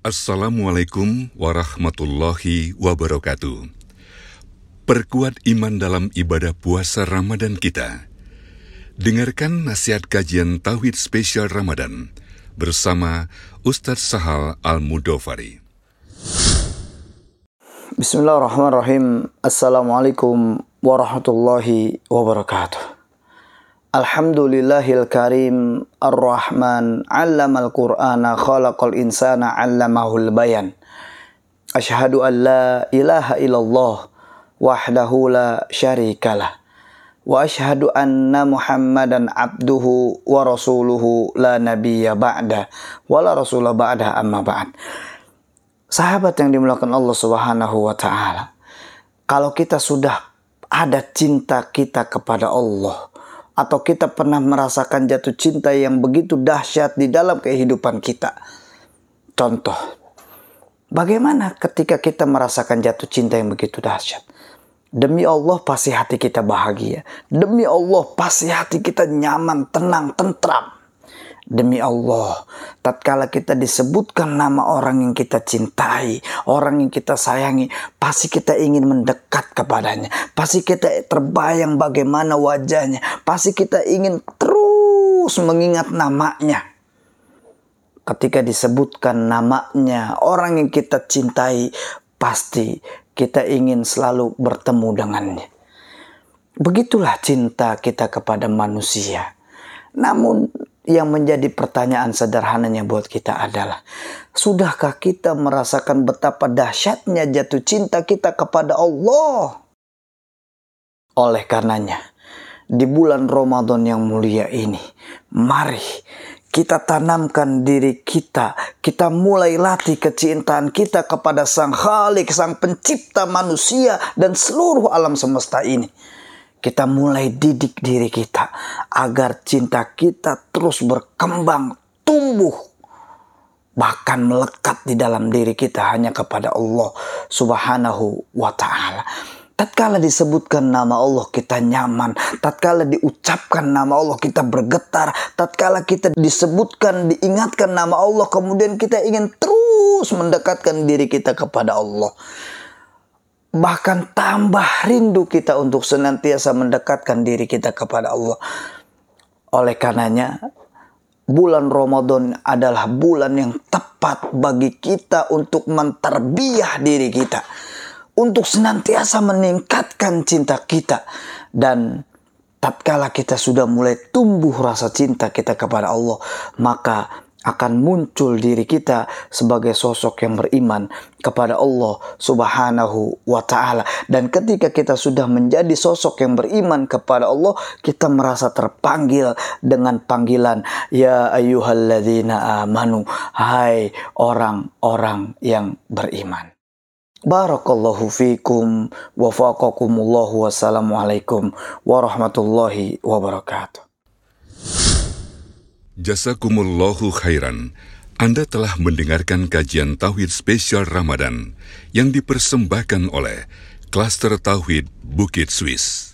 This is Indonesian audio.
Assalamualaikum warahmatullahi wabarakatuh. Perkuat iman dalam ibadah puasa Ramadan kita. Dengarkan nasihat kajian Tauhid Spesial Ramadan bersama Ustadz Sahal Al-Mudofari. Bismillahirrahmanirrahim. Assalamualaikum warahmatullahi wabarakatuh. Alhamdulillahil karim ar-rahman allamal qur'ana khalaqal insana allamahul bayan. Ashhadu an la ilaha illallah wahdahu la syarikalah wa ashhadu anna muhammadan abduhu wa rasuluhu la nabiyya ba'da wa la rasula ba'da amma ba'd. Sahabat yang dimuliakan Allah Subhanahu wa taala kalau kita sudah ada cinta kita kepada Allah atau kita pernah merasakan jatuh cinta yang begitu dahsyat di dalam kehidupan kita. Contoh, bagaimana ketika kita merasakan jatuh cinta yang begitu dahsyat? Demi Allah pasti hati kita bahagia. Demi Allah pasti hati kita nyaman, tenang, tentram. Demi Allah, tatkala kita disebutkan nama orang yang kita cintai, orang yang kita sayangi, pasti kita ingin mendekat kepadanya. Pasti kita terbayang bagaimana wajahnya. Pasti kita ingin terus mengingat namanya. Ketika disebutkan namanya, orang yang kita cintai, pasti kita ingin selalu bertemu dengannya. Begitulah cinta kita kepada manusia. Namun yang menjadi pertanyaan sederhananya buat kita adalah, sudahkah kita merasakan betapa dahsyatnya jatuh cinta kita kepada Allah? Oleh karenanya, di bulan Ramadan yang mulia ini, mari kita tanamkan diri kita, kita mulai latih kecintaan kita kepada Sang Khalik, Sang Pencipta manusia dan seluruh alam semesta ini kita mulai didik diri kita agar cinta kita terus berkembang, tumbuh, bahkan melekat di dalam diri kita hanya kepada Allah Subhanahu wa Ta'ala. Tatkala disebutkan nama Allah kita nyaman, tatkala diucapkan nama Allah kita bergetar, tatkala kita disebutkan diingatkan nama Allah kemudian kita ingin terus mendekatkan diri kita kepada Allah bahkan tambah rindu kita untuk senantiasa mendekatkan diri kita kepada Allah. Oleh karenanya, bulan Ramadan adalah bulan yang tepat bagi kita untuk menterbiah diri kita. Untuk senantiasa meningkatkan cinta kita. Dan tatkala kita sudah mulai tumbuh rasa cinta kita kepada Allah, maka akan muncul diri kita sebagai sosok yang beriman kepada Allah Subhanahu wa taala. Dan ketika kita sudah menjadi sosok yang beriman kepada Allah kita merasa terpanggil dengan panggilan ya ayyuhalladzina amanu hai orang-orang yang beriman. Barakallahu fikum wa faqakumullahu wassalamualaikum warahmatullahi wabarakatuh Jazakumullahu khairan. Anda telah mendengarkan kajian Tauhid spesial Ramadan yang dipersembahkan oleh Klaster Tauhid Bukit Swiss.